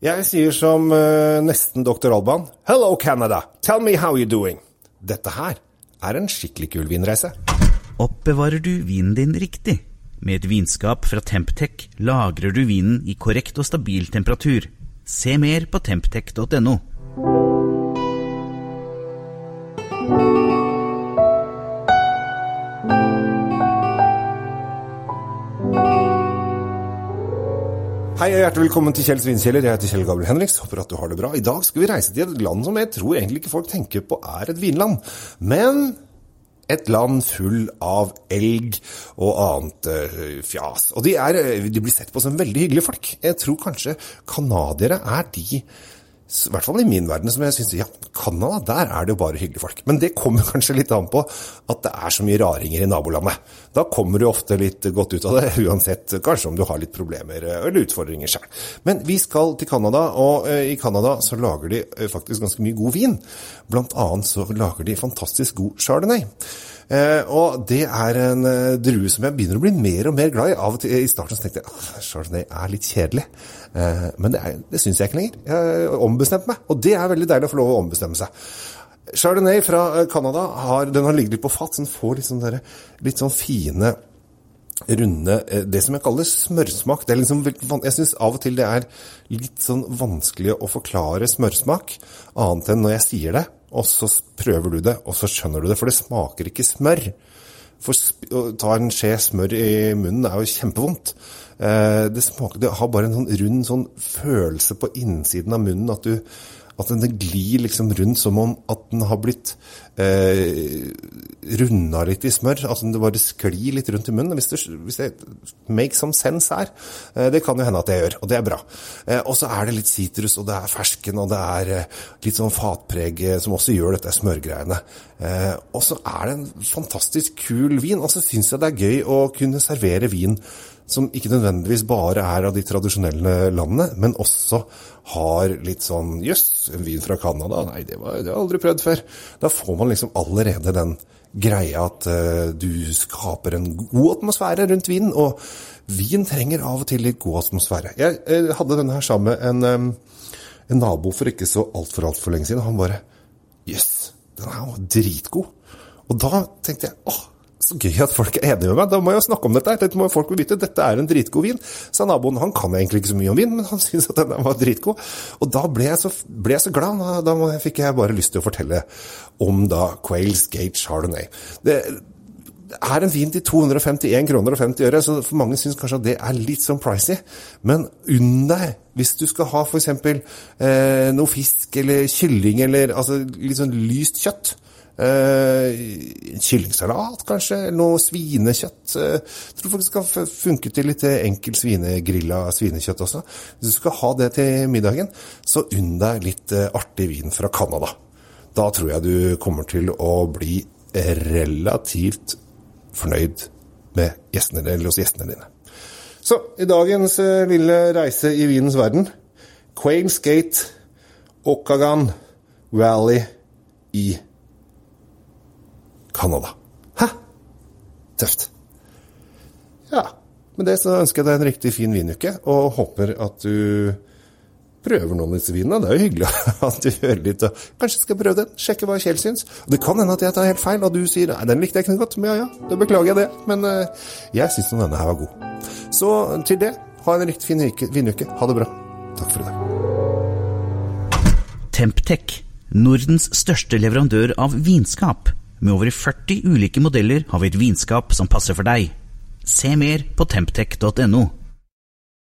Jeg sier som uh, nesten dr. Alban. Hello, Canada. Tell me how you're doing. Dette her er en skikkelig kul vinreise. Oppbevarer du vinen din riktig? Med et vinskap fra Temptec lagrer du vinen i korrekt og stabil temperatur. Se mer på temptec.no. Hei og hjertelig velkommen til Kjell Svinkjeller. Jeg heter Kjell Gabriel Henriks. Håper at du har det bra. I dag skal vi reise til et land som jeg tror egentlig ikke folk tenker på er et vinland. Men et land full av elg og annet uh, fjas. Og de, er, de, blir sett på som veldig hyggelige folk. Jeg tror kanskje canadiere er de i hvert fall i min verden, som jeg syns Ja, Canada, der er det jo bare hyggelige folk. Men det kommer kanskje litt an på at det er så mye raringer i nabolandet. Da kommer du ofte litt godt ut av det, uansett kanskje om du har litt problemer eh, eller utfordringer sjøl. Men vi skal til Canada, og eh, i Canada så lager de eh, faktisk ganske mye god vin. Blant annet så lager de fantastisk god chardonnay. Eh, og det er en eh, drue som jeg begynner å bli mer og mer glad i. Av og til I starten så tenkte jeg at chardonnay er litt kjedelig. Eh, men det, er, det syns jeg ikke lenger. Jeg har ombestemt meg, og det er veldig deilig å få lov å ombestemme seg. Chardonnay fra Canada har, den har ligget litt på fat, så den får liksom der, litt sånn fine runde Det som jeg kaller smørsmak. Det er liksom, jeg syns av og til det er litt sånn vanskelig å forklare smørsmak, annet enn når jeg sier det og så prøver du det, og så skjønner du det. For det smaker ikke smør. For å ta en skje smør i munnen er jo kjempevondt. Eh, det, smaker, det har bare en sånn rund sånn følelse på innsiden av munnen at du at den glir liksom rundt som om at den har blitt eh, runda litt i smør. Altså det bare sklir litt rundt i munnen. Hvis det, hvis det make some sense her. Eh, det kan jo hende at jeg gjør, og det er bra. Eh, og så er det litt sitrus, og det er fersken, og det er eh, litt sånn fatpreg eh, som også gjør dette smørgreiene. Eh, og så er det en fantastisk kul vin. Og så syns jeg det er gøy å kunne servere vin som ikke nødvendigvis bare er av de tradisjonelle landene, men også har litt sånn Jøss, yes, en vin fra Canada? Nei, det, var, det har jeg aldri prøvd før. Da får man liksom allerede den greia at uh, du skaper en god atmosfære rundt vinen. Og vin trenger av og til litt god atmosfære. Jeg jeg hadde denne her sammen med en, um, en nabo for ikke så altfor altfor lenge siden. Og han bare Jøss, yes, den her var dritgod. Og da tenkte jeg åh, så gøy at folk er enige med meg. Da må jeg jo snakke om dette. Dette må folk vite. Dette er en dritgod vin. Sa naboen. Han kan egentlig ikke så mye om vin, men han syntes at den var dritgod. Og da ble jeg så, ble jeg så glad. Da fikk jeg bare lyst til å fortelle om da Quails Gate Chardonnay. Det er en vin til 251 kroner og 50 øre, så for mange syns kanskje at det er litt sånn pricy. Men unn deg, hvis du skal ha f.eks. Eh, noe fisk eller kylling eller altså litt sånn lyst kjøtt Eh, kyllingsalat, kanskje? Noe svinekjøtt? Eh, tror faktisk det kan funke til litt enkel svinegrilla svinekjøtt også. Hvis du skal ha det til middagen, så unn deg litt eh, artig vin fra Canada. Da tror jeg du kommer til å bli relativt fornøyd med gjestene, eller hos gjestene dine. Så i dagens lille reise i vinens verden Quains Gate, Okagan Valley i Canada. Hæ? Tøft. Ja. Med det så ønsker jeg deg en riktig fin vinuke, og håper at du prøver noen disse vinene. Det er jo hyggelig at du hører litt og kanskje skal prøve den. Sjekke hva Kjell syns. Og det kan hende at jeg tar helt feil, og du sier nei, den likte jeg ikke noe godt. Men ja ja, da beklager jeg det. Men uh, jeg syns denne her var god. Så til det, ha en riktig fin vinuke. Ha det bra. Takk for i dag. Temptec, Nordens største leverandør av vinskap. Med over 40 ulike modeller har vi et vinskap som passer for deg. Se mer på temptec.no.